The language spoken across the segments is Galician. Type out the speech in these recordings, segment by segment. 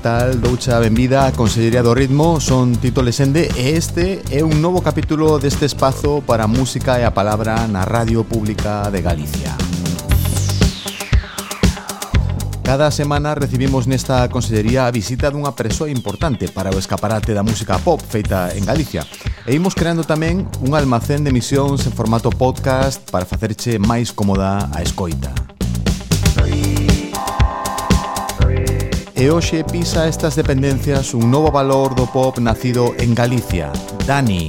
tal? Doucha, benvida a Consellería do Ritmo Son Tito Lesende e este é un novo capítulo deste espazo para a música e a palabra na Radio Pública de Galicia Cada semana recibimos nesta consellería a visita dunha persoa importante para o escaparate da música pop feita en Galicia. E imos creando tamén un almacén de emisións en formato podcast para facerche máis cómoda a escoita. e hoxe pisa estas dependencias un novo valor do pop nacido en Galicia, Dani.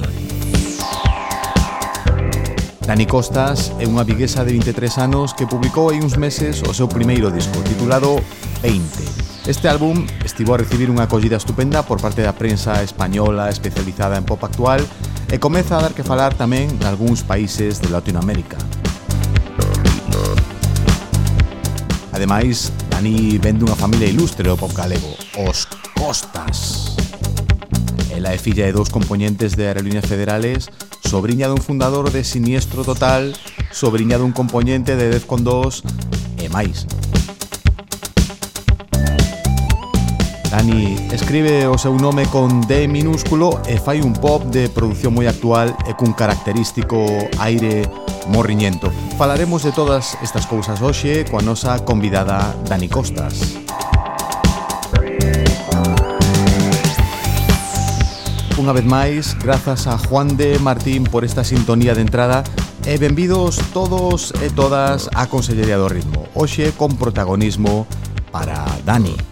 Dani Costas é unha viguesa de 23 anos que publicou hai uns meses o seu primeiro disco titulado 20. Este álbum estivo a recibir unha acollida estupenda por parte da prensa española especializada en pop actual e comeza a dar que falar tamén nalgúns países de Latinoamérica. Ademais, Dani ven dunha familia ilustre do pop galego, os Costas. Ela é filla de dous componentes de Aerolíneas Federales, sobrinha dun fundador de Siniestro Total, sobrinha dun componente de Defcon 2 e máis. Dani escribe o seu nome con D minúsculo e fai un pop de produción moi actual e cun característico aire morriñento. Falaremos de todas estas cousas hoxe coa nosa convidada Dani Costas. Unha vez máis, grazas a Juan de Martín por esta sintonía de entrada E benvidos todos e todas a Consellería do Ritmo Hoxe con protagonismo para Dani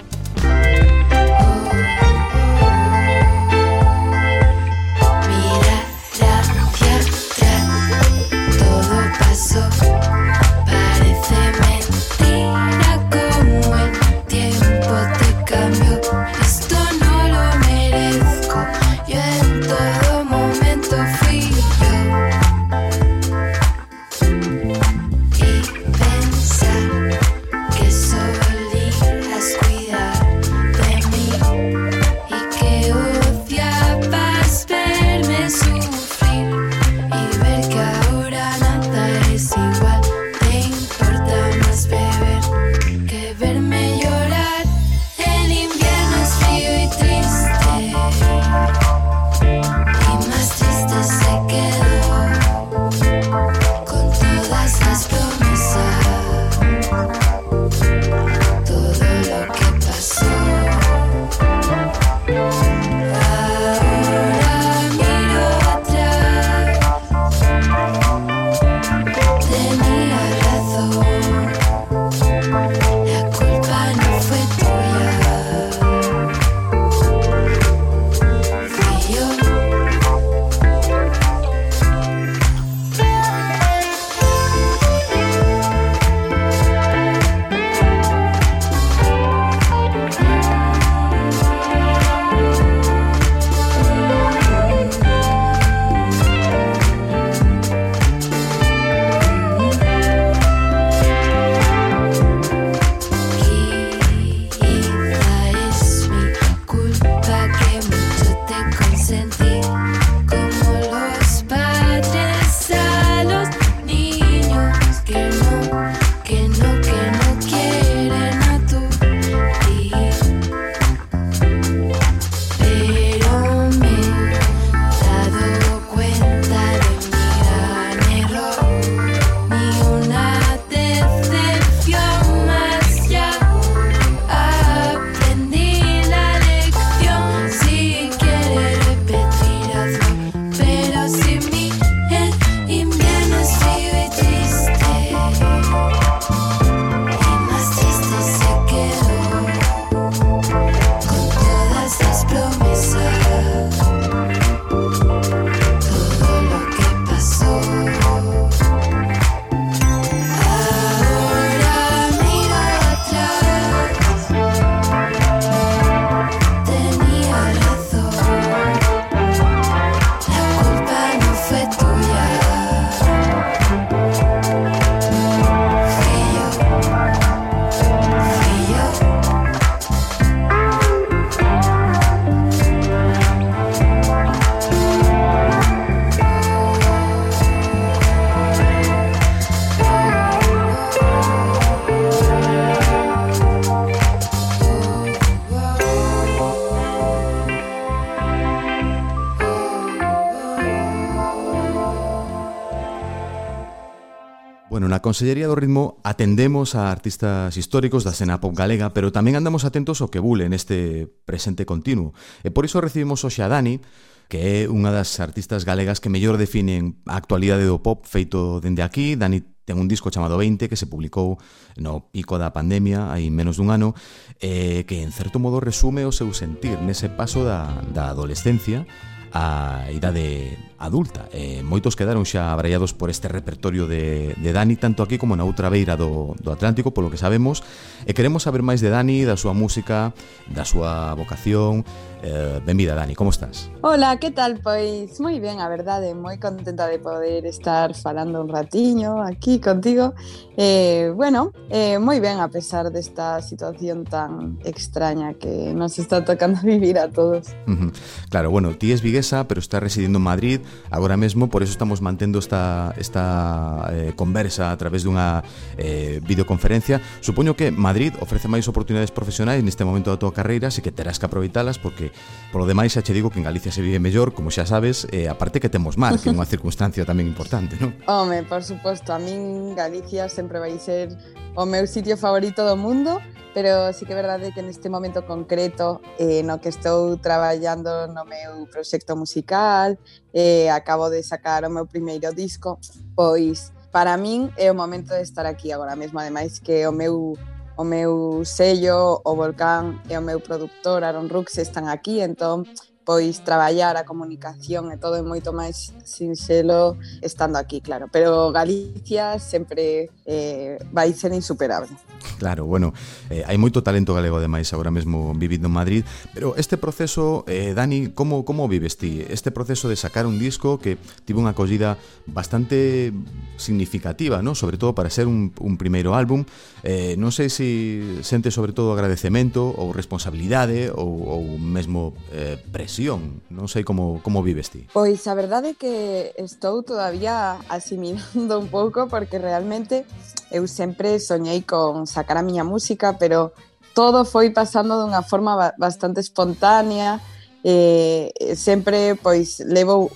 Bueno, na Consellería do Ritmo atendemos a artistas históricos da cena pop galega, pero tamén andamos atentos ao que bule neste presente continuo. E por iso recibimos hoxe a Dani, que é unha das artistas galegas que mellor definen a actualidade do pop feito dende aquí. Dani ten un disco chamado 20 que se publicou no pico da pandemia hai menos dun ano eh, que en certo modo resume o seu sentir nese paso da, da adolescencia á idade adulta e moitos quedaron xa abraiados por este repertorio de, de Dani tanto aquí como na outra beira do, do Atlántico polo que sabemos e queremos saber máis de Dani, da súa música, da súa vocación eh, Benvida Dani, como estás? Hola, que tal? Pois moi ben, a verdade, moi contenta de poder estar falando un ratiño aquí contigo eh, Bueno, eh, moi ben a pesar desta situación tan extraña que nos está tocando vivir a todos uh -huh. Claro, bueno, ti es viguesa pero está residindo en Madrid agora mesmo, por eso estamos mantendo esta, esta eh, conversa a través dunha eh, videoconferencia. Supoño que Madrid ofrece máis oportunidades profesionais neste momento da tua carreira, así que terás que aproveitalas porque, polo demais, xa che digo que en Galicia se vive mellor, como xa sabes, eh, aparte que temos mar, que é unha circunstancia tamén importante, non? Home, por suposto, a min Galicia sempre vai ser o meu sitio favorito do mundo pero sí que é verdade que neste momento concreto eh, no que estou traballando no meu proxecto musical eh, acabo de sacar o meu primeiro disco pois para min é o momento de estar aquí agora mesmo ademais que o meu o meu sello, o Volcán e o meu produtor Aaron Rux están aquí, entón pois traballar a comunicación e todo é moito máis sinxelo estando aquí, claro, pero Galicia sempre eh, vai ser insuperable. Claro, bueno, eh, hai moito talento galego ademais agora mesmo vivindo en Madrid, pero este proceso, eh, Dani, como como vives ti? Este proceso de sacar un disco que tivo unha acollida bastante significativa, ¿no? sobre todo para ser un, un primeiro álbum, eh, non sei se sente sobre todo agradecemento ou responsabilidade ou, ou mesmo eh, presión decisión. Non sei como, como vives ti. Pois a verdade é que estou todavía asimilando un pouco porque realmente eu sempre soñei con sacar a miña música, pero todo foi pasando dunha forma bastante espontánea, eh, sempre pois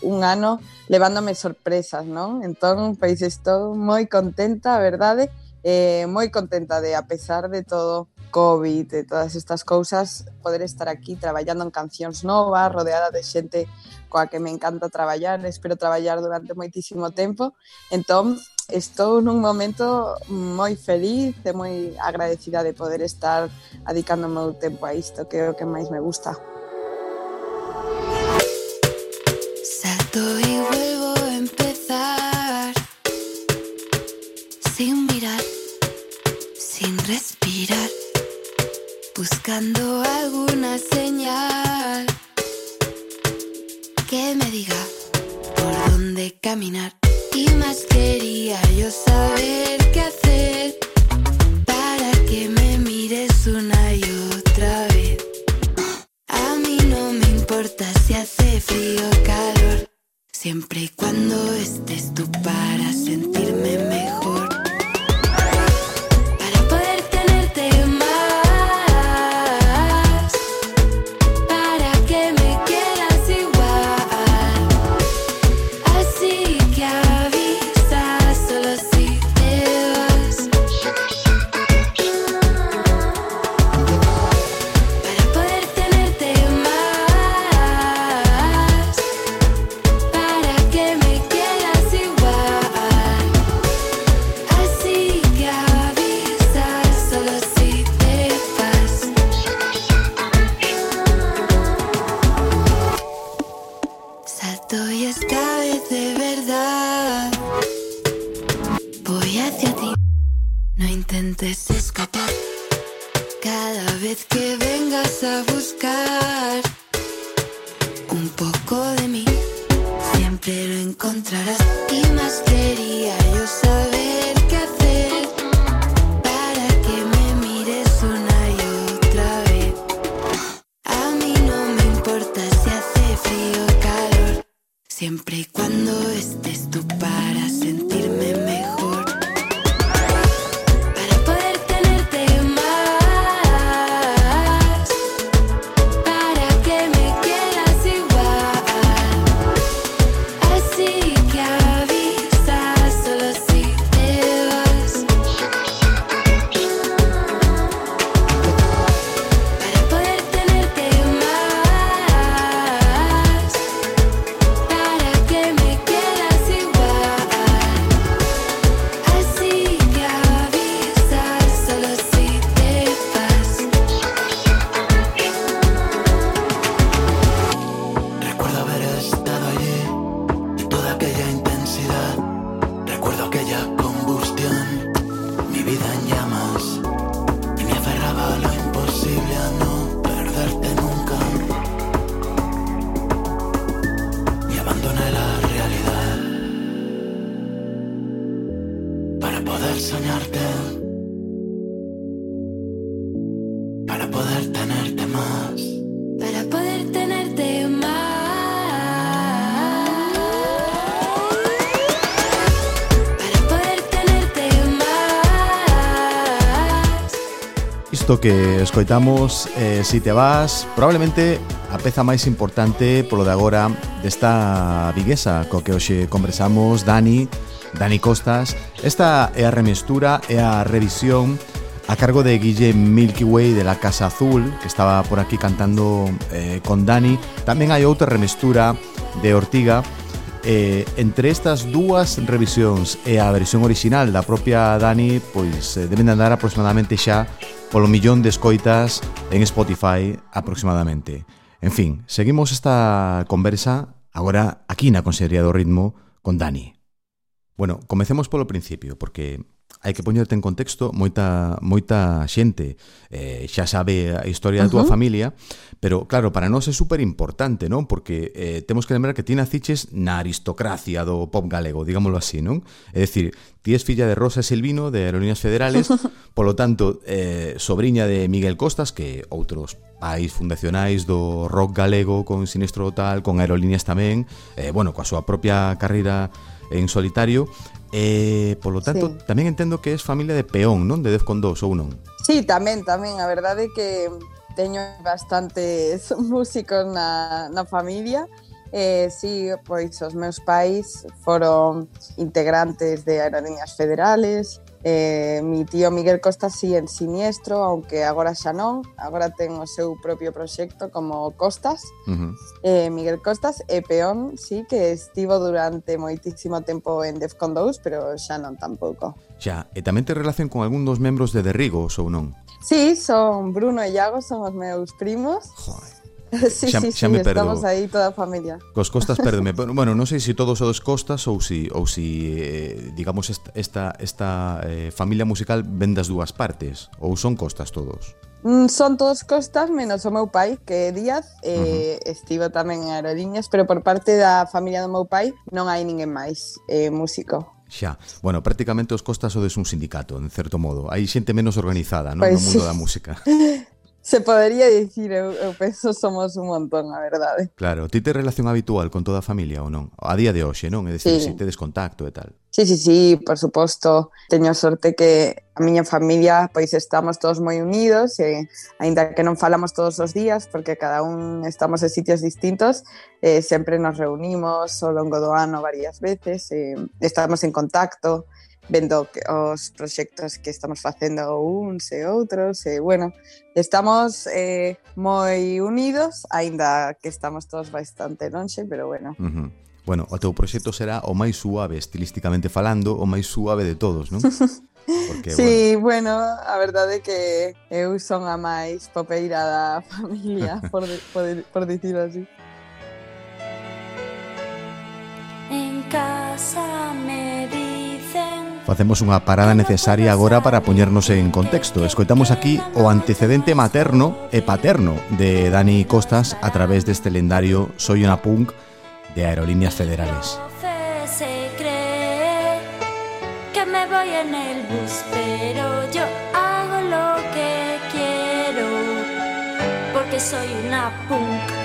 un ano levándome sorpresas, non? Entón, pois estou moi contenta, a verdade, eh, moi contenta de, a pesar de todo, COVID, e todas estas cousas, poder estar aquí traballando en cancións novas, rodeada de xente coa que me encanta traballar, espero traballar durante moitísimo tempo. Entón, estou nun momento moi feliz e moi agradecida de poder estar adicando o meu tempo a isto, que é o que máis me gusta. Salto e vuelvo a empezar Sin mirar, sin respirar buscando alguna señal que me diga por dónde caminar. Y más quería yo saber qué hacer para que me mires una y otra vez. A mí no me importa si hace frío o calor, siempre y cuando estés tú para sentirme mejor. aquella combustión. Isto que escoitamos eh, Si te vas Probablemente a peza máis importante Polo de agora desta viguesa Co que hoxe conversamos Dani, Dani Costas Esta é a remestura é a revisión a cargo de Guille Milky Way de la Casa Azul, que estaba por aquí cantando eh, con Dani. Tamén hai outra remestura de Ortiga Eh, entre estas dúas revisións e a versión original da propia Dani pois eh, deben de andar aproximadamente xa polo millón de escoitas en Spotify aproximadamente. En fin, seguimos esta conversa agora aquí na Consellería do Ritmo con Dani. Bueno, comecemos polo principio, porque hai que poñerte en contexto moita moita xente eh, xa sabe a historia uh -huh. da túa familia, pero claro, para nós é super importante, non? Porque eh, temos que lembrar que ti naciches na aristocracia do pop galego, digámoslo así, non? É dicir, ti és filla de Rosa Silvino de Aerolíneas Federales, polo tanto, eh, sobrinha de Miguel Costas, que outros pais fundacionais do rock galego con Sinistro Total, con Aerolíneas tamén, eh, bueno, coa súa propia carreira en solitario Eh, e, polo tanto, sí. tamén entendo que es familia de peón, non? De Defcon 2 ou non? Sí, tamén, tamén. A verdade é que teño bastantes músicos na, na familia. Eh, sí, pois os meus pais foron integrantes de aerolíneas federales, Eh, mi tío Miguel Costa sí en Siniestro, aunque agora xa non, agora ten o seu propio proxecto como Costas, uh -huh. eh, Miguel Costas, e Peón sí que estivo durante moitísimo tempo en Defcon 2, pero xa non tampouco. Xa, e tamén te relación con algún dos membros de Derrigos ou non? Sí, son Bruno e Iago, son os meus primos. Joder. sí, xa, sí, xa sí, me perdo. estamos aí toda a familia. Cos costas perdeme. bueno, non sei se si todos os costas ou si ou si eh, digamos esta esta, esta eh, familia musical ven das dúas partes ou son costas todos. Mm, son todos costas menos o meu pai que é Díaz eh, uh -huh. estivo tamén en Aerolíneas pero por parte da familia do meu pai non hai ninguén máis eh, músico Xa, bueno, prácticamente os costas sodes un sindicato, en certo modo. Hai xente menos organizada, non? pues, no mundo sí. da música. Se podería dicir, eu, eu penso somos un montón, a verdade. Claro, ti te relación habitual con toda a familia ou non? A día de hoxe, non? É dicir, sí. se si tedes contacto e tal. Sí, sí, sí, por suposto. Teño sorte que a miña familia, pois estamos todos moi unidos e aínda que non falamos todos os días porque cada un estamos en sitios distintos, eh, sempre nos reunimos ao longo do ano varias veces, eh, estamos en contacto, vendo que, os proxectos que estamos facendo uns e outros e bueno, estamos eh, moi unidos aínda que estamos todos bastante lonxe, pero bueno. Uh -huh. Bueno, o teu proxecto será o máis suave estilísticamente falando, o máis suave de todos, non? Porque, sí, bueno. bueno, a verdade é que eu son a máis popeira da familia, por, por, por dicirlo así. En casa me dicen Facemos unha parada necesaria agora para poñernos en contexto. Escoitamos aquí o antecedente materno e paterno de Dani Costas a través deste lendario Soy una punk de Aerolíneas Federales. Se cree que me voy en el bus, pero yo hago lo que quiero, porque soy una punk.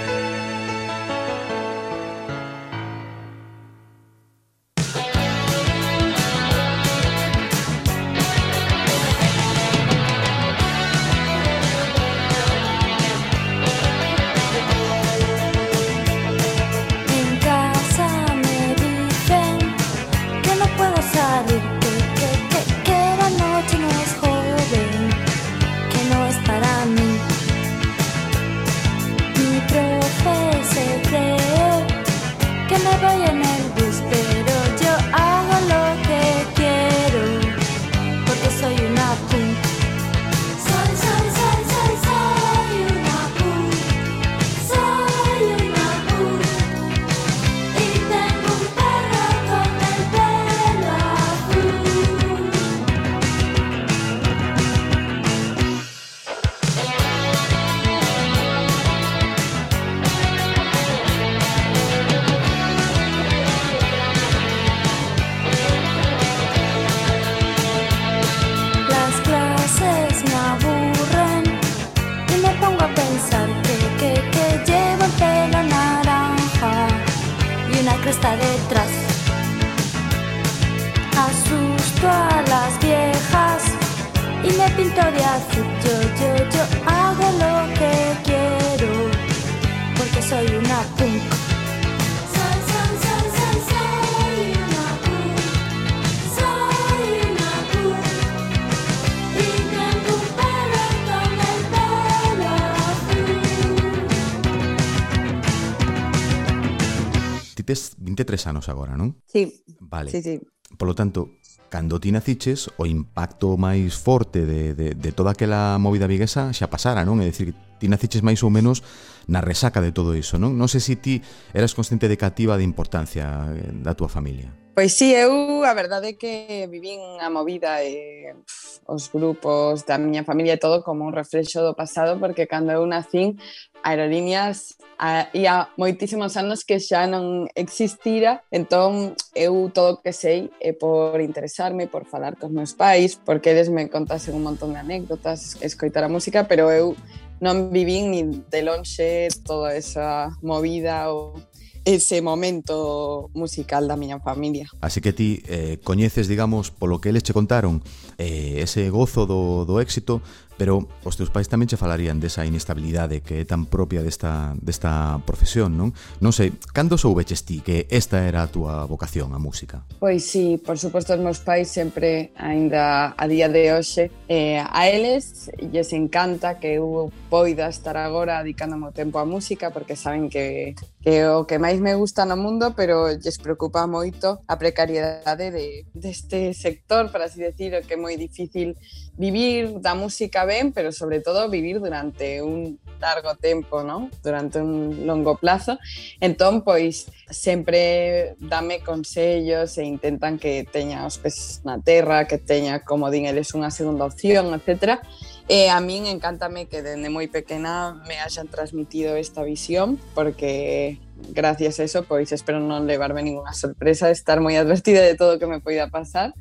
23 anos agora, non? Sí. Vale. Sí, sí. Polo tanto, cando ti naciches, o impacto máis forte de, de, de toda aquela movida viguesa xa pasara, non? É dicir, ti naciches máis ou menos na resaca de todo iso, non? Non sei se ti eras consciente de cativa de importancia eh, da túa familia. Pois sí, eu a verdade é que vivín a movida e pff, os grupos da miña familia e todo como un reflexo do pasado porque cando eu nacín aerolíneas hai há moitísimos anos que xa non existira, entón eu todo o que sei é por interesarme, por falar cos meus pais, porque eles me contasen un montón de anécdotas, escoitar a música, pero eu non vivín ni de lonxe toda esa movida ou ese momento musical da miña familia. Así que ti eh, coñeces, digamos, polo que eles che contaron, eh, ese gozo do, do éxito, Pero os teus pais tamén che falarían desa inestabilidade que é tan propia desta, desta profesión, non? Non sei, cando soubeches ti que esta era a túa vocación, a música? Pois sí, por suposto, os meus pais sempre, aínda a día de hoxe, eh, a eles lles encanta que eu poida estar agora dedicándome o tempo á música porque saben que, que é o que máis me gusta no mundo, pero lles preocupa moito a precariedade de, deste sector, para así decir, o que é moi difícil vivir da música ben, pero sobre todo vivir durante un largo tempo, ¿no? durante un longo plazo. Entón, pois, sempre dame consellos e intentan que teña os pés na terra, que teña, como din eles, unha segunda opción, etc. E a min encántame que dende moi pequena me hayan transmitido esta visión, porque gracias a eso, pois, espero non levarme ninguna sorpresa, estar moi advertida de todo o que me poida pasar.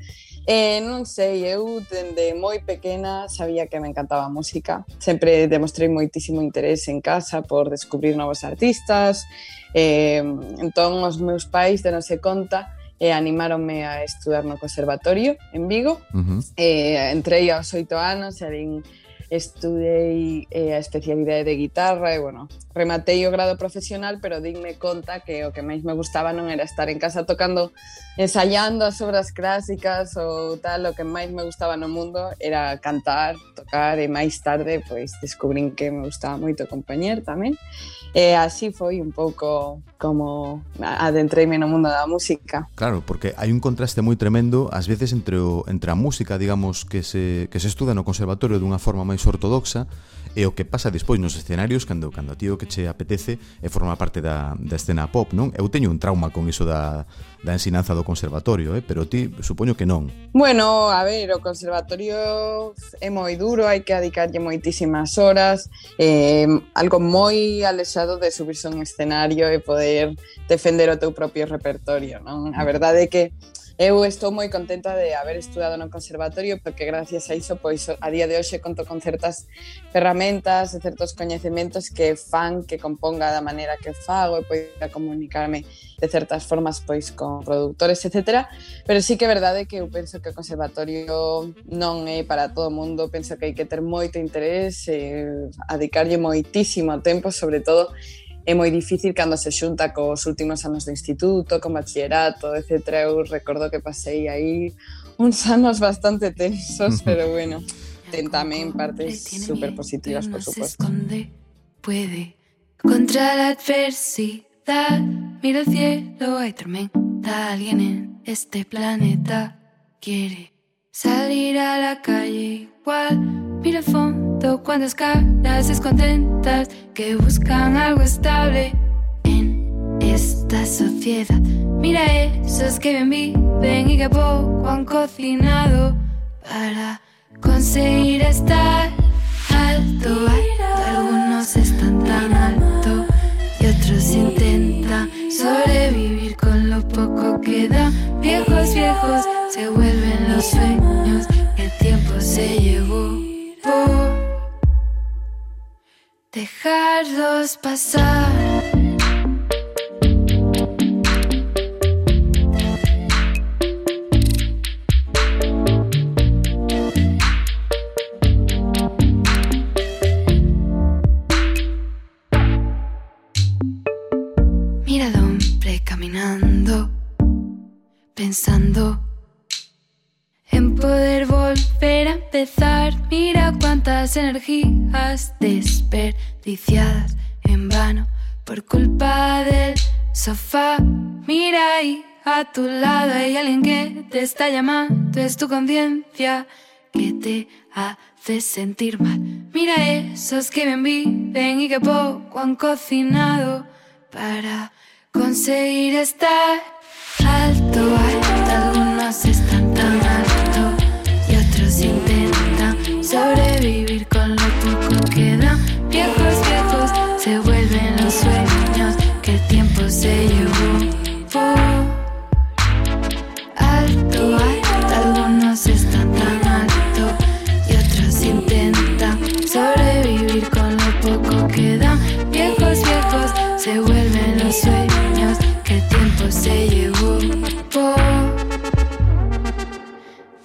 Eh, non sei, eu dende moi pequena sabía que me encantaba a música. Sempre demostrei moitísimo interés en casa por descubrir novos artistas. Eh, entón, os meus pais de non se conta e eh, animáronme a estudar no conservatorio en Vigo. Uh -huh. eh, entrei aos oito anos e din estudei eh, a especialidade de guitarra e, bueno, rematei o grado profesional, pero dime conta que o que máis me gustaba non era estar en casa tocando, ensaiando as obras clásicas ou tal, o que máis me gustaba no mundo era cantar, tocar e máis tarde, pois, descubrín que me gustaba moito acompañar tamén. E así foi un pouco como adentreime no mundo da música. Claro, porque hai un contraste moi tremendo ás veces entre o, entre a música, digamos, que se, que se estuda no conservatorio dunha forma máis ortodoxa e o que pasa despois nos escenarios cando cando a ti o que che apetece e forma parte da, da escena pop, non? Eu teño un trauma con iso da, da ensinanza do conservatorio, eh? pero ti supoño que non. Bueno, a ver, o conservatorio é moi duro, hai que adicarlle moitísimas horas, eh, algo moi alexado de subirse a un escenario e poder defender o teu propio repertorio, non? A mm. verdade é que Eu estou moi contenta de haber estudado no conservatorio porque gracias a iso pois a día de hoxe conto con certas ferramentas e certos coñecementos que fan que componga da maneira que fago e poida comunicarme de certas formas pois con produtores, etc. Pero sí que é verdade que eu penso que o conservatorio non é para todo o mundo, penso que hai que ter moito interés, e adicarlle moitísimo tempo, sobre todo é moi difícil cando se xunta cos últimos anos do instituto, con bachillerato, etc. Eu recordo que pasei aí uns anos bastante tensos, pero bueno, ten tamén partes super positivas, por supuesto. esconde, puede contra la adversidad. Mira el cielo, hay tormenta. Alguien en este planeta quiere salir a la calle igual. Mira el fondo, cuántas caras descontentas que buscan algo estable en esta sociedad. Mira esos que bien viven y que poco han cocinado para conseguir estar alto. Algunos están tan alto y otros intentan sobrevivir con lo poco que dan. Viejos, viejos se vuelven los sueños el tiempo se llevó dejarlos pasar. Mira al hombre caminando, pensando en poder volver a empezar. Mira cuántas energías en vano por culpa del sofá. Mira ahí a tu lado hay alguien que te está llamando. Es tu conciencia que te hace sentir mal. Mira esos que bien viven y que poco han cocinado para conseguir estar alto, alto. Algunos están tan alto y otros intentan lo Viejos, viejos se vuelven los sueños que el tiempo se llevó. Alto, alto. Algunos están tan alto y otros intentan sobrevivir con lo poco que dan. Viejos, viejos se vuelven los sueños que el tiempo se llevó.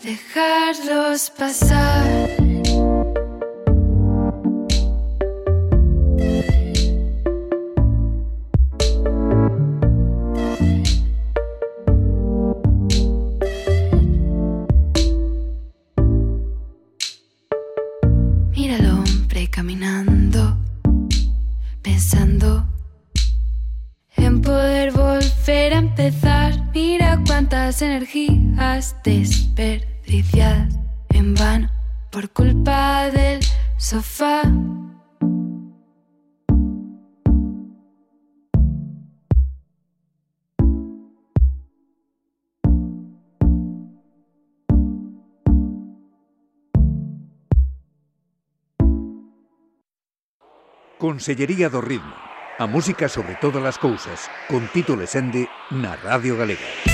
Dejarlos pasar. horas desperdiciadas en vano por culpa del sofá. Consellería do Ritmo, a música sobre todas as cousas, con Tito Lesende na Radio Galega.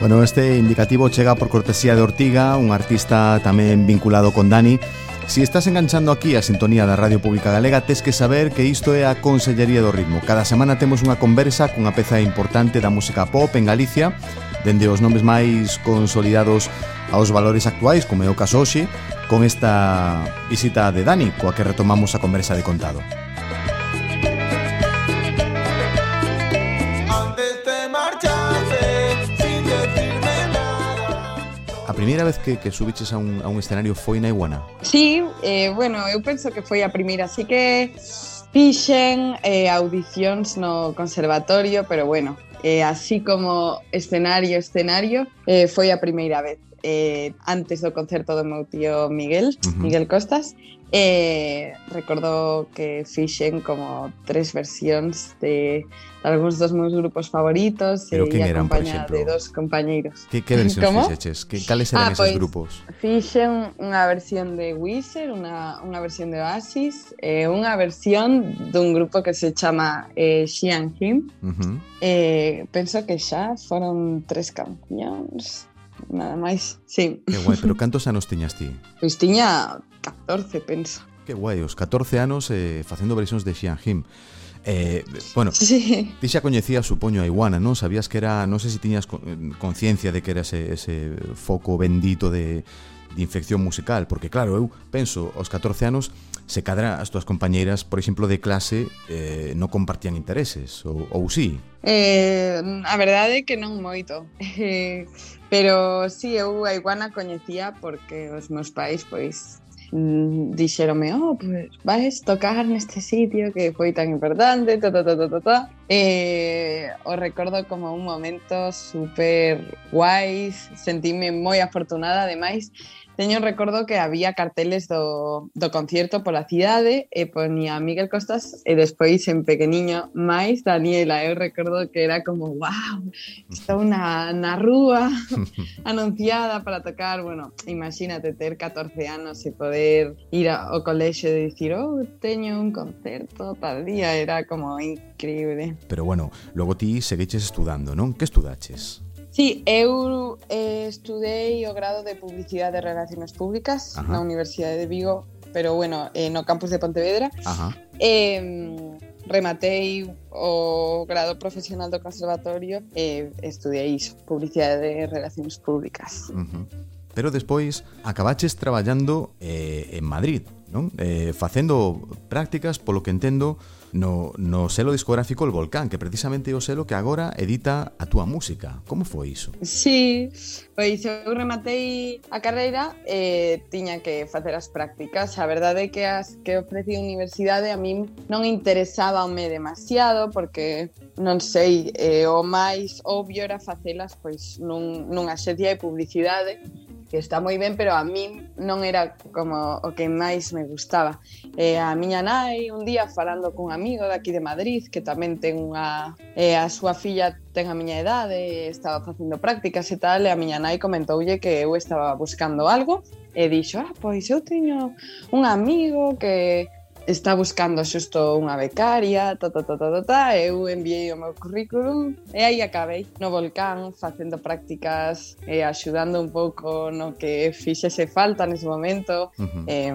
Bueno, este indicativo chega por cortesía de Ortiga, un artista tamén vinculado con Dani. Si estás enganchando aquí a sintonía da Radio Pública Galega, tes que saber que isto é a Consellería do Ritmo. Cada semana temos unha conversa cunha peza importante da música pop en Galicia, dende os nomes máis consolidados aos valores actuais, como é o caso hoxe, con esta visita de Dani, coa que retomamos a conversa de contado. primeira vez que, que subiches a un, a un escenario foi na Iguana? Sí, eh, bueno, eu penso que foi a primeira, así que fixen eh, audicións no conservatorio, pero bueno, eh, así como escenario, escenario, eh, foi a primeira vez eh, antes do concerto do meu tío Miguel, uh -huh. Miguel Costas, eh, recordo que fixen como tres versións de, de algúns dos meus grupos favoritos Pero e eran, acompañada de dos compañeiros. Que, que versións ¿Cómo? fixeches? Que, cales eran ah, esos pues, grupos? Fixen unha versión de Wizard, unha, unha versión de Oasis, eh, unha versión dun grupo que se chama eh, She and Him. Uh -huh. eh, penso que xa foron tres cancións nada máis, sí. Que guai, pero cantos anos tiñas ti? Pois tiña 14, penso. Que guai, os 14 anos eh, facendo versións de Xian Him. Eh, bueno, sí. ti xa coñecías, supoño, a Iguana, non? Sabías que era, non sei se tiñas eh, conciencia de que era ese, ese foco bendito de, de infección musical, porque claro, eu penso aos 14 anos se cadra as túas compañeiras, por exemplo, de clase eh, non compartían intereses, ou, ou sí? Eh, a verdade é que non moito, eh, pero sí, eu a iguana coñecía porque os meus pais, pois, mm, dixerome, oh, pues, vais tocar neste sitio que foi tan importante, ta, ta, ta, ta, ta, ta. Eh, o recordo como un momento super guai, sentime moi afortunada, ademais, Teño un recordo que había carteles do, do concierto pola cidade e ponía Miguel Costas e despois en pequeniño máis Daniela. Eu recordo que era como, wow, estou na, na rúa anunciada para tocar. Bueno, imagínate ter 14 anos e poder ir ao colexo e dicir, oh, teño un concerto tal día. Era como increíble. Pero bueno, logo ti seguiches estudando, non? Que estudaches? Sí, eu eh, estudei o grado de Publicidade e Relacións Públicas Ajá. na Universidade de Vigo, pero bueno, eh, no campus de Pontevedra. Ajá. Eh, rematei o grado profesional do conservatorio e estudei iso, Publicidade e Relacións Públicas. Uh -huh. Pero despois acabaches traballando eh, en Madrid, non? Eh, facendo prácticas, polo que entendo, no, no selo discográfico El Volcán, que precisamente o selo que agora edita a túa música. Como foi iso? Sí, pois eu rematei a carreira e eh, tiña que facer as prácticas. A verdade é que as que ofrecía a universidade a min non interesábame demasiado porque non sei, eh, o máis obvio era facelas pois nun, nunha xencia de publicidade que está moi ben, pero a min non era como o que máis me gustaba. E a miña nai un día falando cun amigo daqui de Madrid que tamén ten unha e a súa filla ten a miña idade, estaba facendo prácticas e tal, e a miña nai comentoulle que eu estaba buscando algo e dixo, ah, pois eu teño un amigo que está buscando xusto unha becaria, ta, ta, ta, ta, ta, ta, eu enviei o meu currículum e aí acabei no volcán facendo prácticas e axudando un pouco no que fixese falta nese momento. Uh -huh. eh,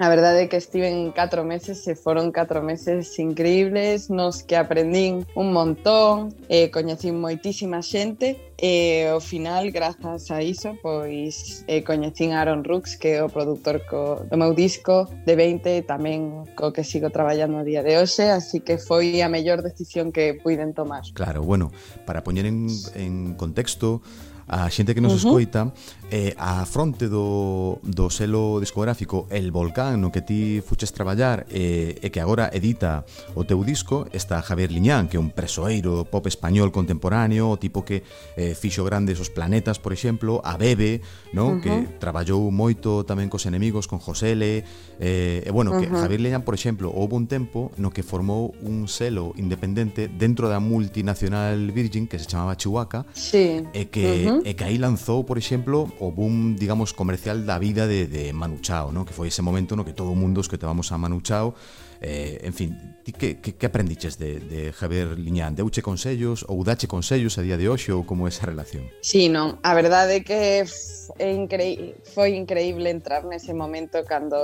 A verdade é que estive en 4 meses e foron 4 meses increíbles nos que aprendín un montón e eh, coñecín moitísima xente e eh, ao final, grazas a iso, pois eh, coñecín a Aaron Rooks que é o produtor co, do meu disco de 20 tamén co que sigo traballando a día de hoxe así que foi a mellor decisión que puiden tomar. Claro, bueno, para poñer en, en contexto a xente que nos uh -huh. escoita eh, a fronte do, do selo discográfico El Volcán no que ti fuches traballar eh, e que agora edita o teu disco está Javier Liñán que é un presoeiro do pop español contemporáneo o tipo que eh, fixo grandes os planetas por exemplo, a Bebe no? uh -huh. que traballou moito tamén cos enemigos con Josele eh, e bueno, que uh -huh. Javier Liñán por exemplo houve un tempo no que formou un selo independente dentro da multinacional Virgin que se chamaba Chihuahua sí. e que uh -huh -huh. E que aí lanzou, por exemplo, o boom, digamos, comercial da vida de, de Manu Chao, ¿no? que foi ese momento no que todo o mundo escoitábamos a Manu Chao, Eh, en fin, ti que, que, que aprendiches de, de Javier Liñán? Deuche consellos ou dache consellos a día de hoxe ou como é esa relación? Sí, non, a verdade é que é incre... foi increíble entrar nese momento cando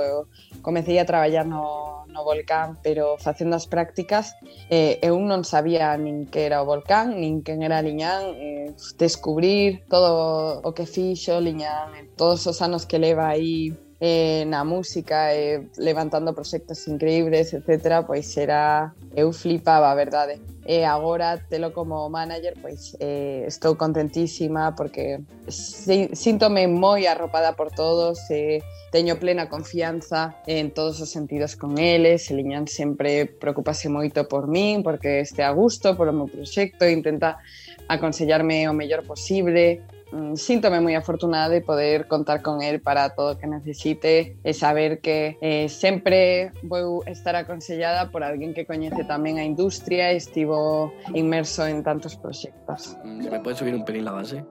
comecei a traballar no, no volcán, pero facendo as prácticas eh, eu non sabía nin que era o volcán, nin quen era Liñán, eh, descubrir todo o que fixo Liñán, todos os anos que leva aí eh, na música e eh, levantando proxectos increíbles, etc., pois era eu flipaba, a verdade. E agora telo como manager, pois eh, estou contentísima porque si, síntome moi arropada por todos, e eh, teño plena confianza en todos os sentidos con eles, e Liñán sempre preocupase moito por min, porque este a gusto, polo meu proxecto, intenta aconsellarme o mellor posible, Mm, síntome moi afortunada de poder contar con él para todo o que necesite, e saber que eh, sempre vou estar aconsellada por alguén que coñece tamén a industria e estivo inmerso en tantos proxectos. Se mm, me pode subir un pelín la base?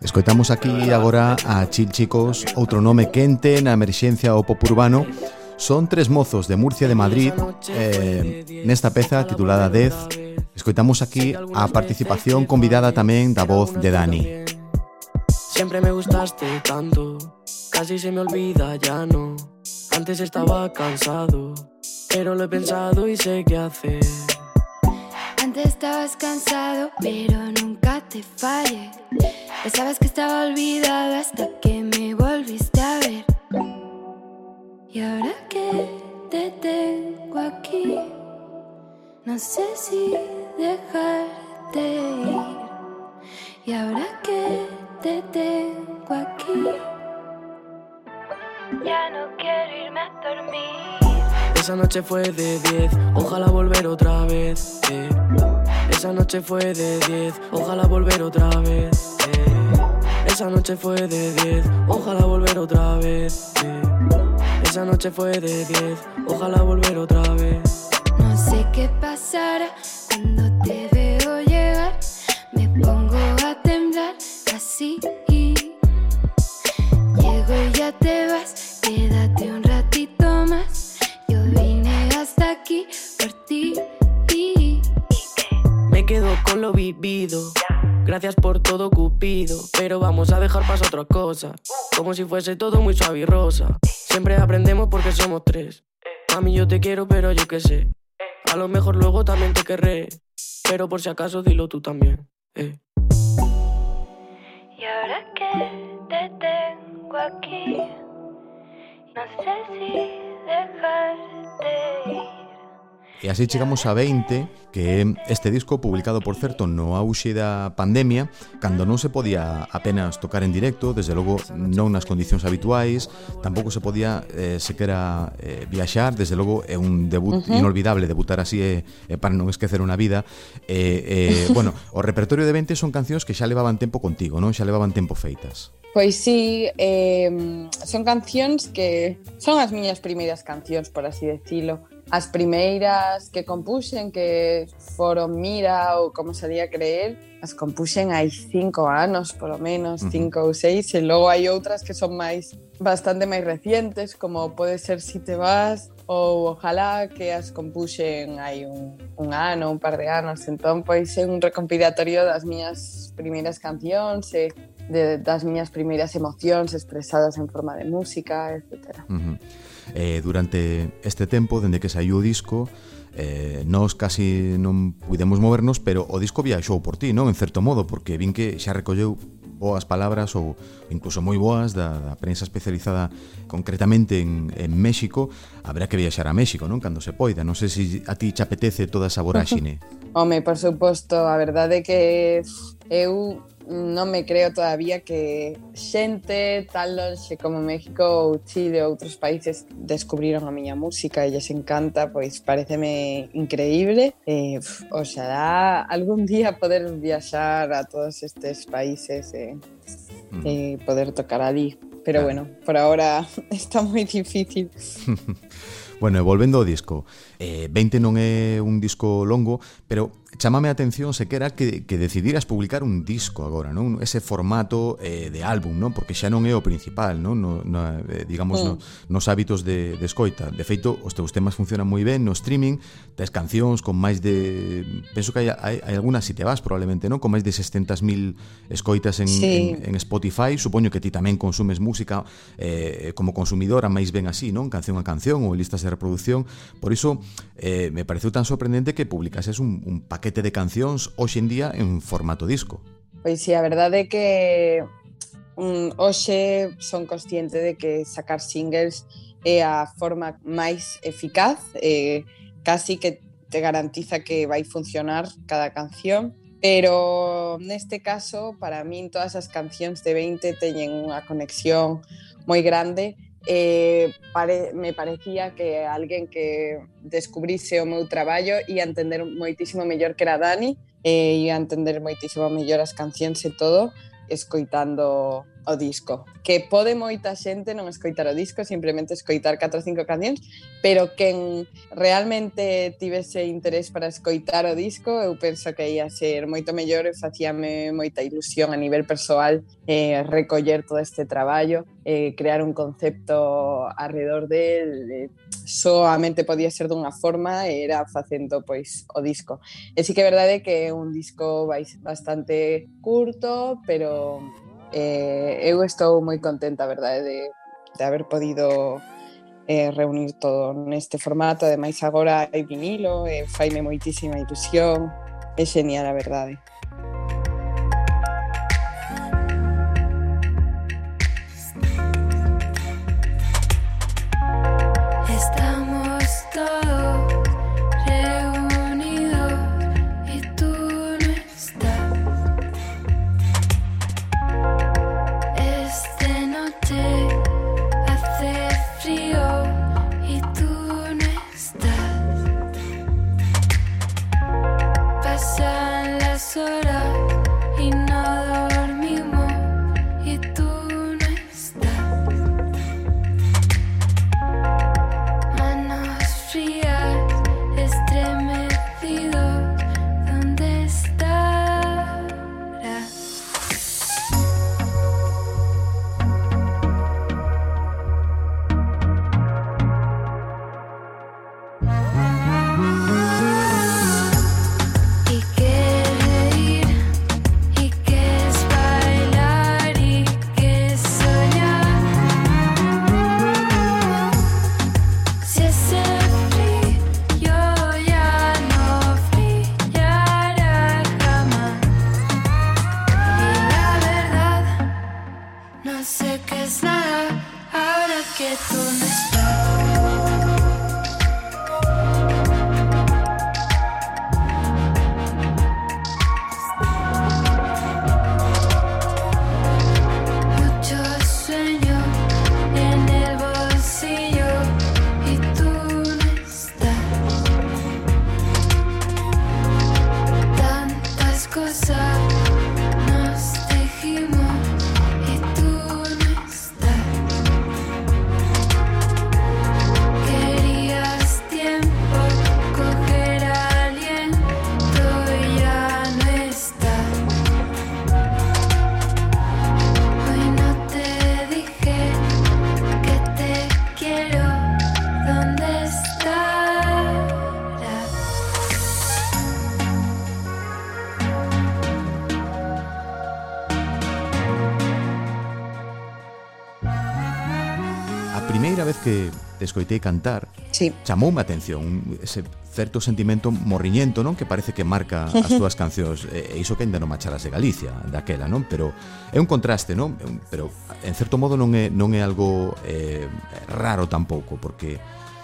Escoitamos aquí agora a Chilchicos, outro nome quente na emerxencia ao pop urbano, Son tres mozos de Murcia de Madrid eh, nesta peza titulada Death Escoitamos aquí a participación convidada tamén da voz de Dani. Siempre me gustaste tanto, casi se me olvida ya no. Antes estaba cansado, pero lo he pensado y sé qué hacer. Antes estabas cansado, pero nunca te fallé. Pensabas que estaba olvidado hasta que me volviste a ver. Y ahora que te tengo aquí, no sé si dejarte ir. Y ahora que te tengo aquí, ya no quiero irme a dormir. Esa noche fue de 10, ojalá volver otra vez. Eh. Esa noche fue de 10, ojalá volver otra vez. Eh. Esa noche fue de 10, ojalá volver otra vez. Eh. Esa noche fue de 10, ojalá volver otra vez. Qué pasará cuando te veo llegar, me pongo a temblar así. Llego y ya te vas, quédate un ratito más. Yo vine hasta aquí por ti. Me quedo con lo vivido. Gracias por todo, Cupido. Pero vamos a dejar pasar otra cosa. Como si fuese todo muy suave y rosa. Siempre aprendemos porque somos tres. A mí yo te quiero, pero yo qué sé. A lo mejor luego también te querré, pero por si acaso dilo tú también. Eh. Y ahora que te tengo aquí, no sé si dejarte. E así chegamos a 20, que é este disco publicado, por certo, no auxe da pandemia, cando non se podía apenas tocar en directo, desde logo non nas condicións habituais, tampouco se podía eh, sequera eh, viaxar, desde logo é un debut uh -huh. inolvidable, debutar así é, eh, é para non esquecer unha vida. Eh, eh, bueno, o repertorio de 20 son cancións que xa levaban tempo contigo, non? Xa levaban tempo feitas. Pois sí, eh, son cancións que son as miñas primeiras cancións, por así decirlo As primeiras que compuxen, que foron Mira ou como sería creer, as compuxen hai cinco anos, polo menos, cinco ou seis, e logo hai outras que son máis bastante máis recientes, como pode ser Si te vas, ou ojalá que as compuxen hai un, un ano, un par de anos. Entón, pois é un recompilatorio das miñas primeiras cancións e de, das miñas primeiras emocións expresadas en forma de música, etcétera. Uh -huh eh, durante este tempo, dende que saiu o disco, eh, nós casi non pudemos movernos, pero o disco viaxou por ti, non? En certo modo, porque vin que xa recolleu boas palabras ou incluso moi boas da, da prensa especializada concretamente en, en México, habrá que viaxar a México, non? Cando se poida, non sei se a ti chapetece toda esa voráxine. Home, por suposto, a verdade é que eu non me creo todavía que xente tal longe como México ou Chile ou outros países descubriron a miña música e lles encanta, pois pareceme increíble. Eh, oxalá algún día poder viaxar a todos estes países e, mm. e poder tocar ali. Pero claro. bueno, por ahora está moi difícil. bueno, e volvendo ao disco, Eh, 20 non é un disco longo, pero chamame a atención sequera que, que decidiras publicar un disco agora, non? Ese formato eh, de álbum, non? Porque xa non é o principal, non? No, no, eh, digamos, sí. no, nos hábitos de, de escoita. De feito, os teus temas funcionan moi ben no streaming, tes cancións con máis de... Penso que hai, hai, hai algunas, si te vas, probablemente, non? Con máis de 600.000 escoitas en, sí. en, en Spotify. Supoño que ti tamén consumes música eh, como consumidora, máis ben así, non? Canción a canción ou listas de reproducción. Por iso, eh, me pareceu tan sorprendente que publicases un, un paquete de cancións hoxe en día en formato disco. Pois sí, a verdade é que um, hoxe son consciente de que sacar singles é a forma máis eficaz, eh, casi que te garantiza que vai funcionar cada canción, pero neste caso para min todas as cancións de 20 teñen unha conexión moi grande eh, pare, me parecía que alguén que descubrise o meu traballo e entender moitísimo mellor que era Dani e eh, entender moitísimo mellor as cancións e todo escoitando o disco, que pode moita xente non escoitar o disco, simplemente escoitar 4 ou 5 cancións, pero quen realmente tivese interés para escoitar o disco, eu penso que ia ser moito mellor e facíame moita ilusión a nivel persoal eh, recoller todo este traballo, eh, crear un concepto alrededor del, eh, soamente podía ser dunha forma e era facendo pois o disco. E sí que é verdade que é un disco bastante curto, pero eh, eu estou moi contenta, verdade, de, de haber podido eh, reunir todo neste formato, ademais agora hai vinilo, eh, faime moitísima ilusión, é genial, a verdade. que te escoitei cantar, sí. chamoume a atención ese certo sentimento morriñento, non? Que parece que marca as túas cancións E iso que ainda non macharas de Galicia daquela, non? Pero é un contraste, non? Pero en certo modo non é, non é algo eh, raro tampouco Porque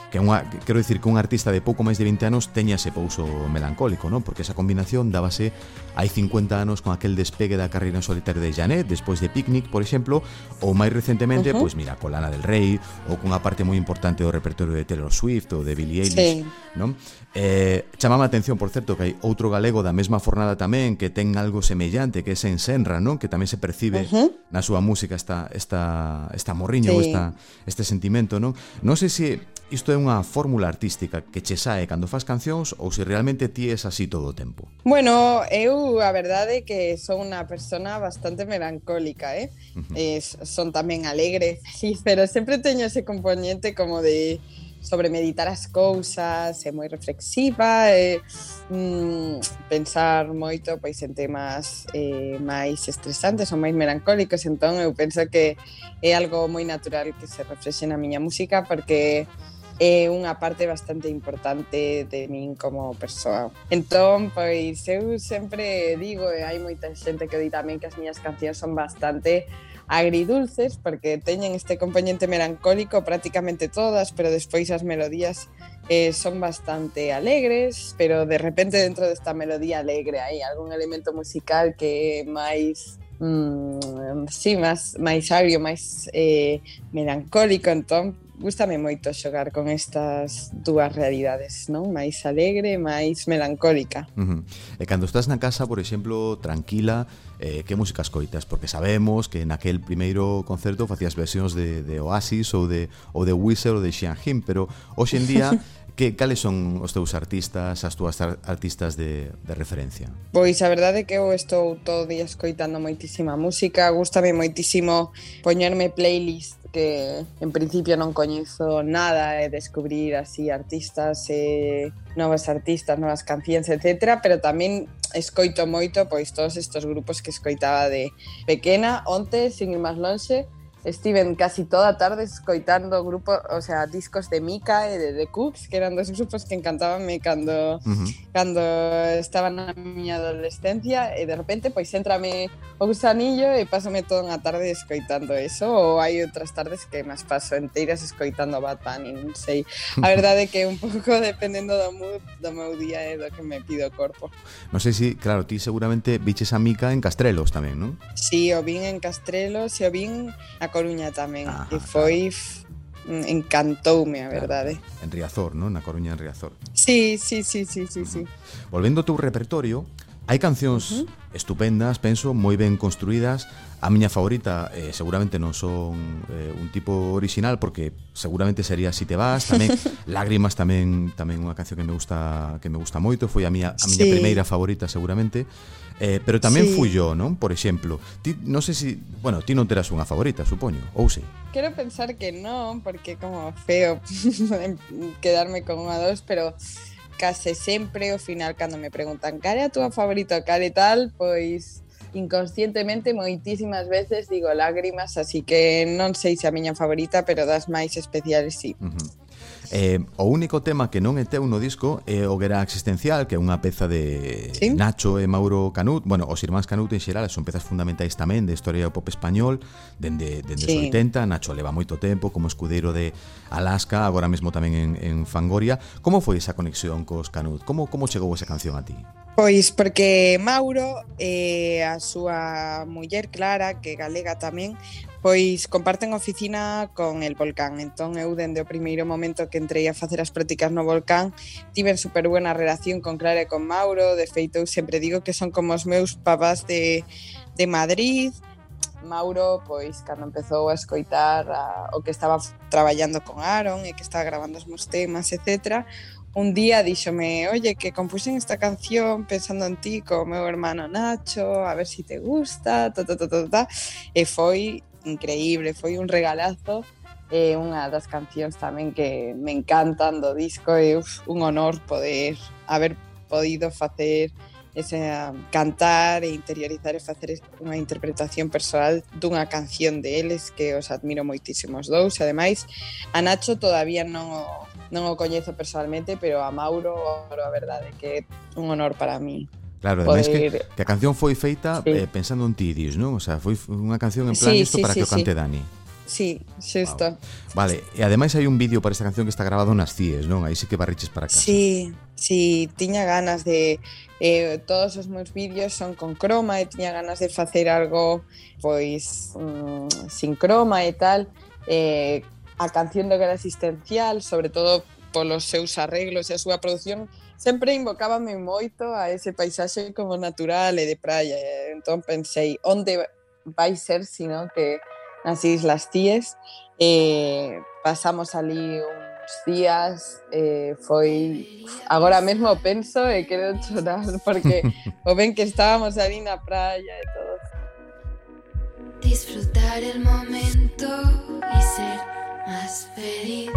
que unha, quero dicir que un artista de pouco máis de 20 anos teña ese pouso melancólico, non? Porque esa combinación dábase hai 50 anos con aquel despegue da carreira solitaria de Janet, despois de Picnic, por exemplo, ou máis recentemente, uh -huh. pois mira, con Lana del Rey, ou cunha parte moi importante do repertorio de Taylor Swift ou de Billie Eilish, sí. non? Eh, chamama a atención, por certo, que hai outro galego da mesma fornada tamén que ten algo semellante, que é Sensenra, non? Que tamén se percibe uh -huh. na súa música esta esta esta morriña sí. ou esta este sentimento, non? Non sei se Isto é unha fórmula artística que che sae cando fas cancións ou se realmente ti es así todo o tempo? Bueno, eu a verdade é que son unha persona bastante melancólica, eh? Uh -huh. eh son tamén alegre, sí, pero sempre teño ese componente como de sobre meditar as cousas, é moi reflexiva, e, mm, pensar moito pois en temas eh, máis estresantes ou máis melancólicos, entón eu penso que é algo moi natural que se reflexe na miña música porque é unha parte bastante importante de min como persoa. Entón, pois eu sempre digo, e hai moita xente que di tamén que as miñas cancións son bastante agridulces porque teñen este componente melancólico prácticamente todas, pero despois as melodías eh, son bastante alegres, pero de repente dentro desta melodía alegre hai algún elemento musical que é máis mm, sí, máis, máis agrio, máis eh, melancólico, entón gustame moito xogar con estas dúas realidades, non? Máis alegre, máis melancólica. Uh -huh. E cando estás na casa, por exemplo, tranquila, eh, que música escoitas? Porque sabemos que naquel primeiro concerto facías versións de, de Oasis ou de, ou de Wizard ou de Xianjin, pero hoxe en día Que, cales son os teus artistas, as túas artistas de, de referencia? Pois a verdade é que eu estou todo día escoitando moitísima música, gustame moitísimo poñerme playlist que en principio non coñezo nada e descubrir así artistas e novas artistas, novas cancións, etc. Pero tamén escoito moito pois todos estes grupos que escoitaba de pequena, onte, sin ir máis lonxe, Steven casi toda tarde escoitando grupo, o sea, discos de Mika e de The Cooks, que eran dos grupos que encantábanme cando uh -huh. cando estaba na miña adolescencia e de repente pois entrame o gusanillo e pásame toda unha tarde escoitando eso ou hai outras tardes que máis paso enteiras escoitando Bad Bunny, non sei. A verdade é que un pouco dependendo do mood do meu día e do que me pido o corpo. Non sei si, claro, ti seguramente viches a Mika en Castrelos tamén, non? Si, sí, o vin en Castrelos e o vin a a Coruña tamén Ajá, e foi claro. encantoume, a verdade. Claro. En Riazor, non? Na Coruña en Riazor. Sí, sí, sí, sí, sí, sí. Volvendo ao teu repertorio, hai cancións uh -huh. estupendas, penso, moi ben construídas. A miña favorita eh, seguramente non son eh, un tipo original porque seguramente sería Si te vas, tamén Lágrimas tamén tamén unha canción que me gusta que me gusta moito, foi a miña a miña sí. primeira favorita seguramente. Eh, pero tamén sí. fui yo, non? Por exemplo, ti, non sei se, si, bueno, ti non terás unha favorita, supoño, ou sei. Quero pensar que non, porque como feo quedarme con unha dos, pero case sempre ao final cando me preguntan cal é a túa favorita, cal e tal, pois inconscientemente moitísimas veces digo lágrimas, así que non sei se a miña favorita, pero das máis especiales sí. Uh -huh. Eh, o único tema que non é teu no disco é o Guerra Existencial, que é unha peza de ¿Sí? Nacho e Mauro Canut. Bueno, os irmáns Canut en xeral son pezas fundamentais tamén de historia do pop español, dende, dende sí. os 80. Nacho leva moito tempo como escudeiro de Alaska, agora mesmo tamén en, en Fangoria. Como foi esa conexión cos Canut? Como, como chegou esa canción a ti? Pois porque Mauro e eh, a súa muller Clara, que galega tamén, Pois comparten oficina con el volcán Entón eu dende o primeiro momento que entrei a facer as prácticas no volcán Tiven super buena relación con Clara e con Mauro De feito, eu sempre digo que son como os meus papás de, de Madrid Mauro, pois, cando empezou a escoitar a, o que estaba traballando con Aaron e que estaba gravando os meus temas, etc. Un día díxome, oye, que compuxen esta canción pensando en ti co meu hermano Nacho, a ver si te gusta, ta, ta, ta, ta, ta. E foi increíble, foi un regalazo eh unha das cancións tamén que me encantan do disco e uf, un honor poder haber podido facer ese um, cantar e interiorizar e facer unha interpretación personal dunha canción de eles que os admiro moitísimos dous. Ademais, a Nacho todavía non o, non o coñezo personalmente, pero a Mauro, a verdade que é un honor para mí Claro, poder... ademais que, que a canción foi feita sí. eh, pensando en ti, dis, non? O sea, foi unha canción en plan sí, isto sí, para sí, que o cante sí. Dani. Sí, xesta. Wow. Vale, e ademais hai un vídeo para esta canción que está grabado nas CIES, non? Aí sí que barriches para casa. Sí, sí, tiña ganas de... Eh, todos os meus vídeos son con croma e tiña ganas de facer algo pois mm, sin croma e tal. Eh, a canción do que era existencial, sobre todo polos seus arreglos e a súa produción, sempre invocábame moito a ese paisaxe como natural e de praia. E entón pensei, onde vai ser sino que nas Islas Cíes eh, pasamos ali uns días eh, foi agora mesmo penso e quero chorar porque o ben que estábamos ali na praia e todo Disfrutar el momento y ser más feliz.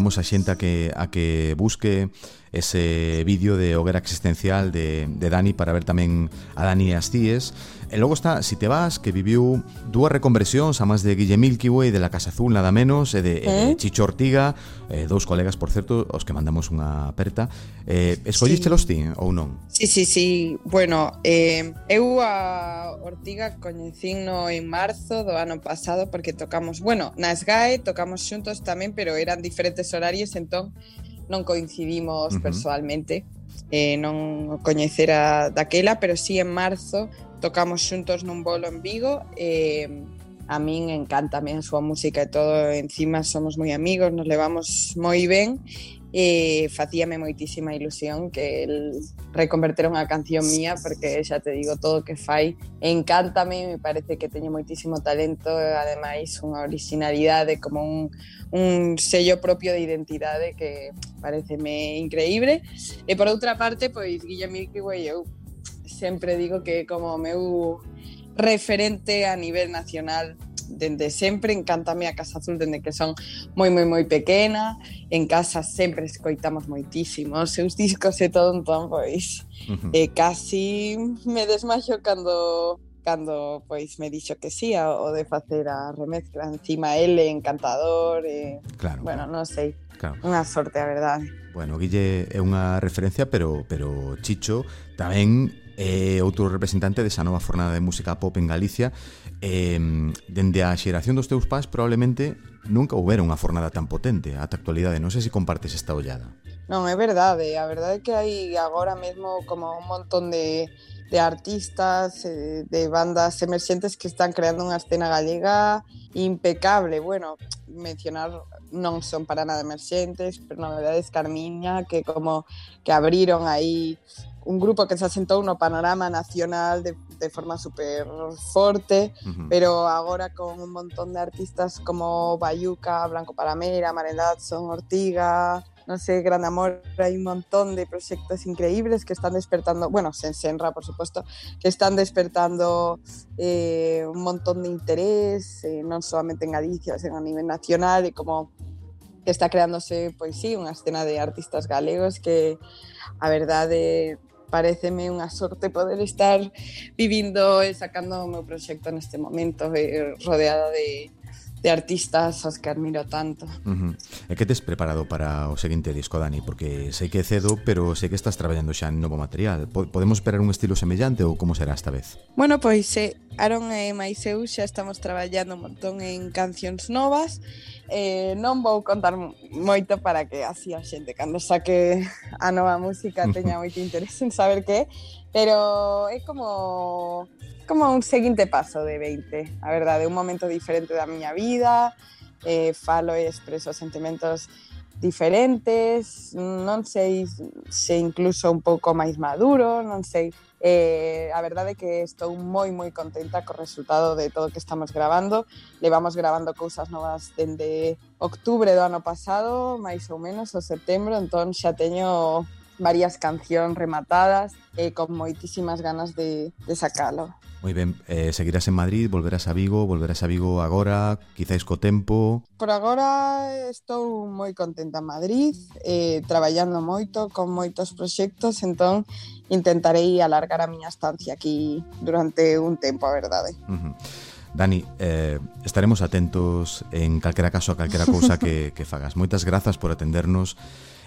convidamos a xente a que, a que busque ese vídeo de Hoguera Existencial de, de Dani para ver tamén a Dani e Astíes. E logo está Si te vas, que viviu dúas reconversións a máis de Guille Milkyway, de La Casa Azul, nada menos, e de, eh? e de eh? Chicho Ortiga, eh, dous colegas, por certo, os que mandamos unha aperta. Eh, escollistelos sí. ti ou non? Sí, sí, sí. Bueno, eh, eu a Ortiga coñecín no en marzo do ano pasado porque tocamos, bueno, na SGAE tocamos xuntos tamén, pero eran diferentes horarios, entón non coincidimos uh -huh. persoalmente, eh, non coñecera daquela, pero sí en marzo tocamos xuntos nun bolo en Vigo e eh, a min encanta a súa música e todo, encima somos moi amigos, nos levamos moi ben e facíame moitísima ilusión que el reconverter unha canción mía porque xa te digo todo o que fai encántame, me parece que teño moitísimo talento e ademais unha originalidade como un, un sello propio de identidade que pareceme increíble. E por outra parte, pois Guilla que eu sempre digo que como meu referente a nivel nacional dende sempre, encantame a Casa Azul dende que son moi, moi, moi pequena, en casa sempre escoitamos moitísimo os seus discos e todo, entón, pois, uh -huh. eh, casi me desmaxo cando cando pois me dixo que sí o de facer a remezcla encima ele encantador e claro, bueno, claro. non sei. Claro. Unha sorte, a verdade. Bueno, Guille é unha referencia, pero pero Chicho tamén é outro representante desa nova fornada de música pop en Galicia Eh, dende a xeración dos teus pais probablemente nunca houbera unha fornada tan potente ata a actualidade. Non sei se compartes esta ollada. Non, é verdade. A verdade é que hai agora mesmo como un montón de, de artistas, eh, de bandas emerxentes que están creando unha escena galega impecable. Bueno, mencionar non son para nada emerxentes, pero na verdade es Carmiña, que como que abriron aí un grupo que se asentou no panorama nacional de de forma uh -huh. pero agora con un montón de artistas como Bayuca, Blanco Paramera, Maren Datson, Ortiga, no sé, Gran Amor, hay un montón de proyectos increíbles que están despertando, bueno, Sensenra, por supuesto, que están despertando eh, un montón de interés, eh, no solamente en Galicia, sino a nivel nacional, y como que está creándose, pois sí, unha escena de artistas galegos que a verdade pareceme unha sorte poder estar vivindo e sacando o meu proxecto neste momento eh, rodeada de, de artistas aos que admiro tanto. Uh -huh. E que tes preparado para o seguinte disco, Dani? Porque sei que é cedo, pero sei que estás traballando xa en novo material. Podemos esperar un estilo semellante ou como será esta vez? Bueno, pois eh, Aaron e Maiseu xa estamos traballando un montón en cancións novas. Eh, non vou contar moito para que así a xente cando saque a nova música teña moito interés en saber que é Pero é como como un seguinte paso de 20, a verdade, un momento diferente da miña vida, eh, falo e expreso sentimentos diferentes, non sei se incluso un pouco máis maduro, non sei. Eh, a verdade é que estou moi moi contenta co resultado de todo o que estamos grabando. Levamos grabando cousas novas dende octubre do ano pasado, máis ou menos, o setembro, entón xa teño varias cancións rematadas e con moitísimas ganas de, de sacalo. Moi ben, eh, seguirás en Madrid, volverás a Vigo, volverás a Vigo agora, quizáis co tempo? Por agora estou moi contenta en Madrid, eh, traballando moito, con moitos proxectos, entón intentarei alargar a miña estancia aquí durante un tempo, a verdade. Uh -huh. Dani, eh, estaremos atentos en calquera caso a calquera cousa que, que fagas. Moitas grazas por atendernos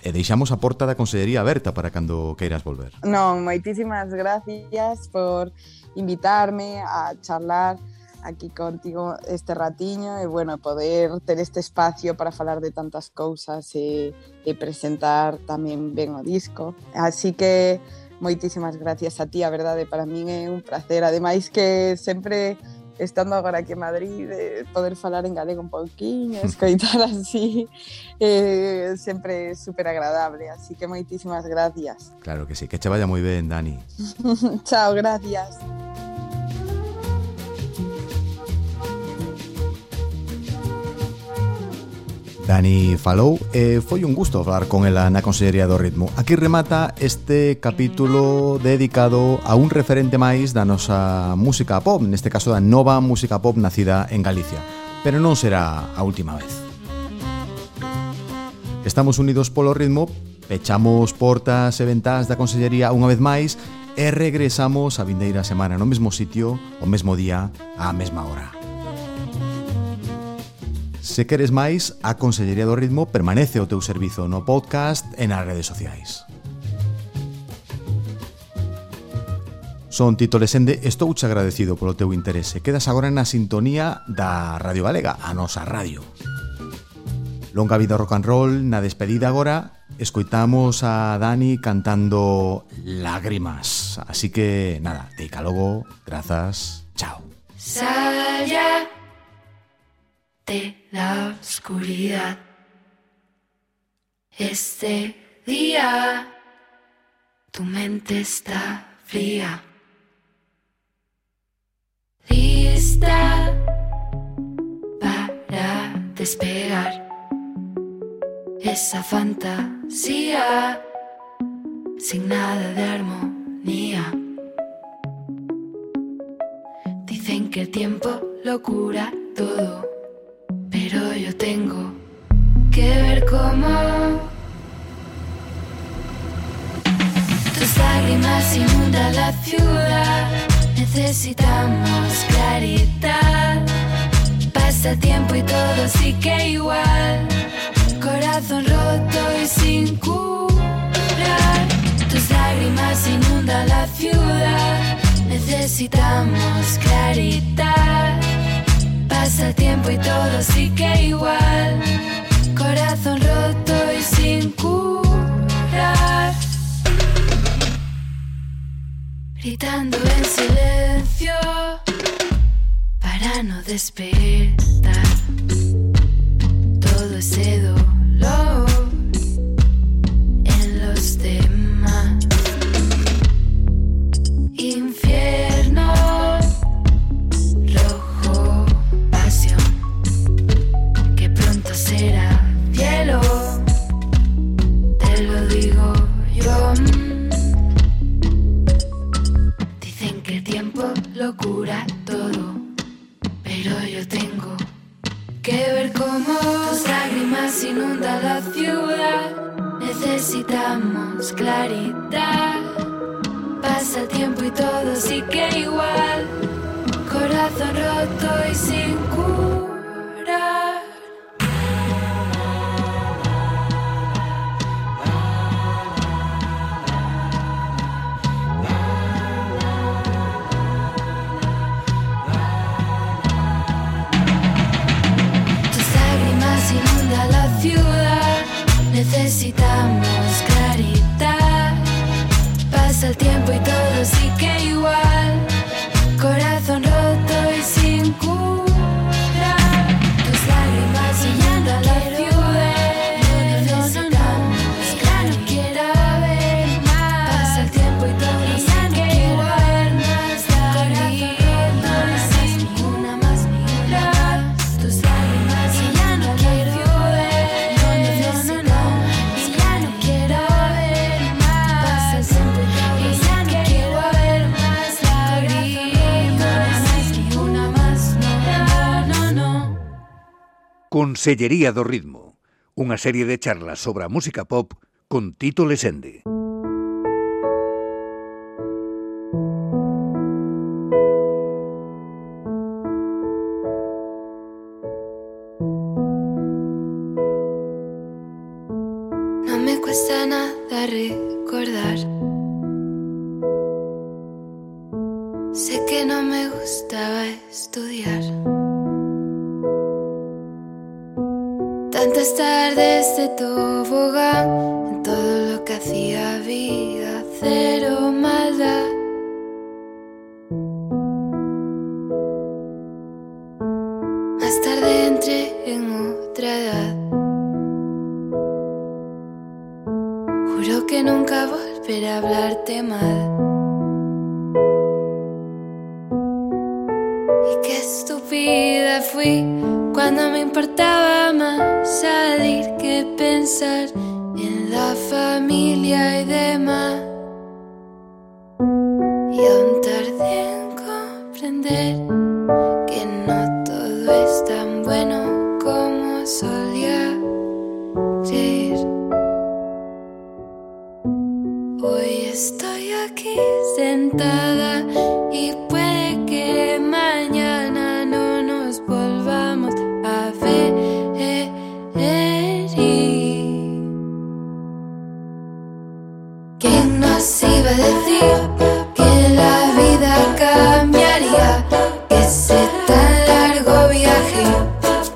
e deixamos a porta da Consellería aberta para cando queiras volver. Non, moitísimas gracias por invitarme a charlar aquí contigo este ratiño e, bueno, poder ter este espacio para falar de tantas cousas e, e presentar tamén ben o disco. Así que moitísimas gracias a ti, a verdade, para min é un placer. Ademais que sempre estando agora aquí en Madrid, de poder falar en galego un pouquiño, escoitar así, eh, sempre super agradable. Así que moitísimas gracias. Claro que sí, que che vaya moi ben, Dani. Chao, gracias. Dani falou e foi un gusto falar con ela na Consellería do Ritmo. Aquí remata este capítulo dedicado a un referente máis da nosa música pop, neste caso da nova música pop nacida en Galicia. Pero non será a última vez. Estamos unidos polo ritmo, pechamos portas e ventás da Consellería unha vez máis e regresamos a vindeira semana no mesmo sitio, o mesmo día, á mesma hora. Se queres máis, a Consellería do Ritmo permanece o teu servizo no podcast e nas redes sociais. Son Tito Lesende, estou che agradecido polo teu interese. Quedas agora na sintonía da Radio Galega, a nosa radio. Longa vida rock and roll, na despedida agora, escoitamos a Dani cantando Lágrimas. Así que, nada, te logo, grazas, chao. Sal ya. De la oscuridad. Este día tu mente está fría. Lista para despegar esa fantasía sin nada de armonía. Dicen que el tiempo lo cura todo, tus lágrimas inundan la ciudad. Necesitamos claridad. Pasa tiempo y todo sigue igual. Corazón roto y sin curar. Tus lágrimas inundan la ciudad. Necesitamos claridad. Pasa tiempo y todo sigue igual. Corazón roto y sin curar. Gritando en silencio para no despertar todo ese dolor que ver cómo tus lágrimas inundan la ciudad. Necesitamos claridad. Pasa el tiempo y todo sigue igual. Corazón roto y sin Yeah, you Consellería do Ritmo, unha serie de charlas sobre a música pop con Tito Lesende. Volveré a hablarte mal. Y qué estúpida fui cuando me importaba más salir que pensar en la familia y demás. Y puede que mañana no nos volvamos a ver. ¿Quién nos iba a decir que la vida cambiaría? Que ese tan largo viaje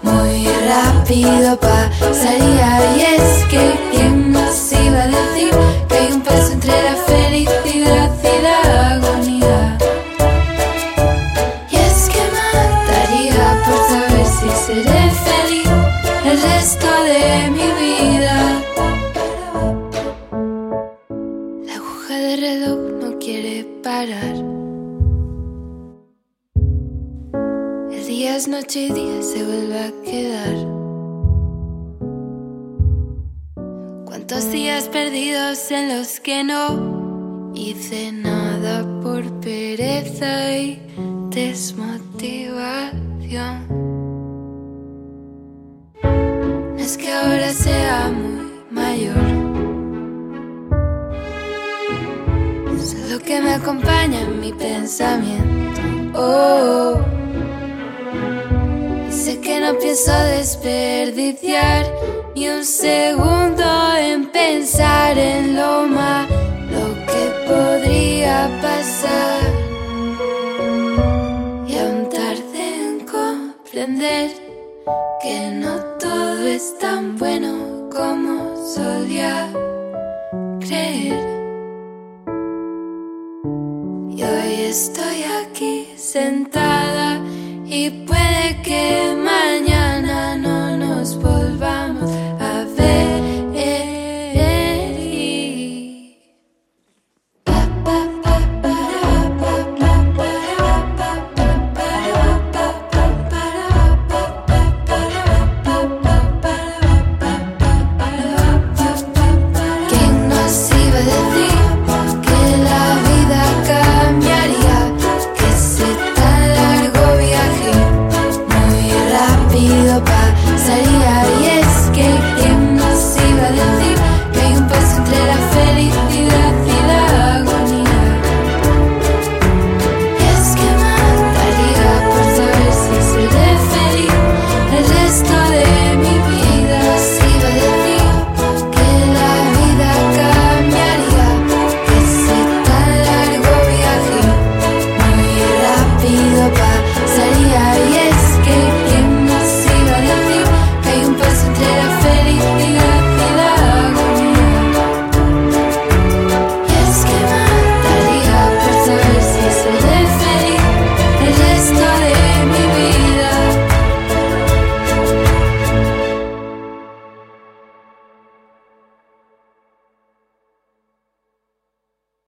muy rápido pasaría. Y es mi vida. La aguja de reloj no quiere parar. El día es noche y día se vuelve a quedar. ¿Cuántos días perdidos en los que no hice nada por pereza y desmotivación? Es que ahora sea muy mayor. Solo que me acompaña en mi pensamiento. Oh, y sé que no pienso desperdiciar ni un segundo en pensar en lo malo que podría pasar. Y aún tarde en comprender que no todo es tan bueno como solía creer. Y hoy estoy aquí sentada y puede que mañana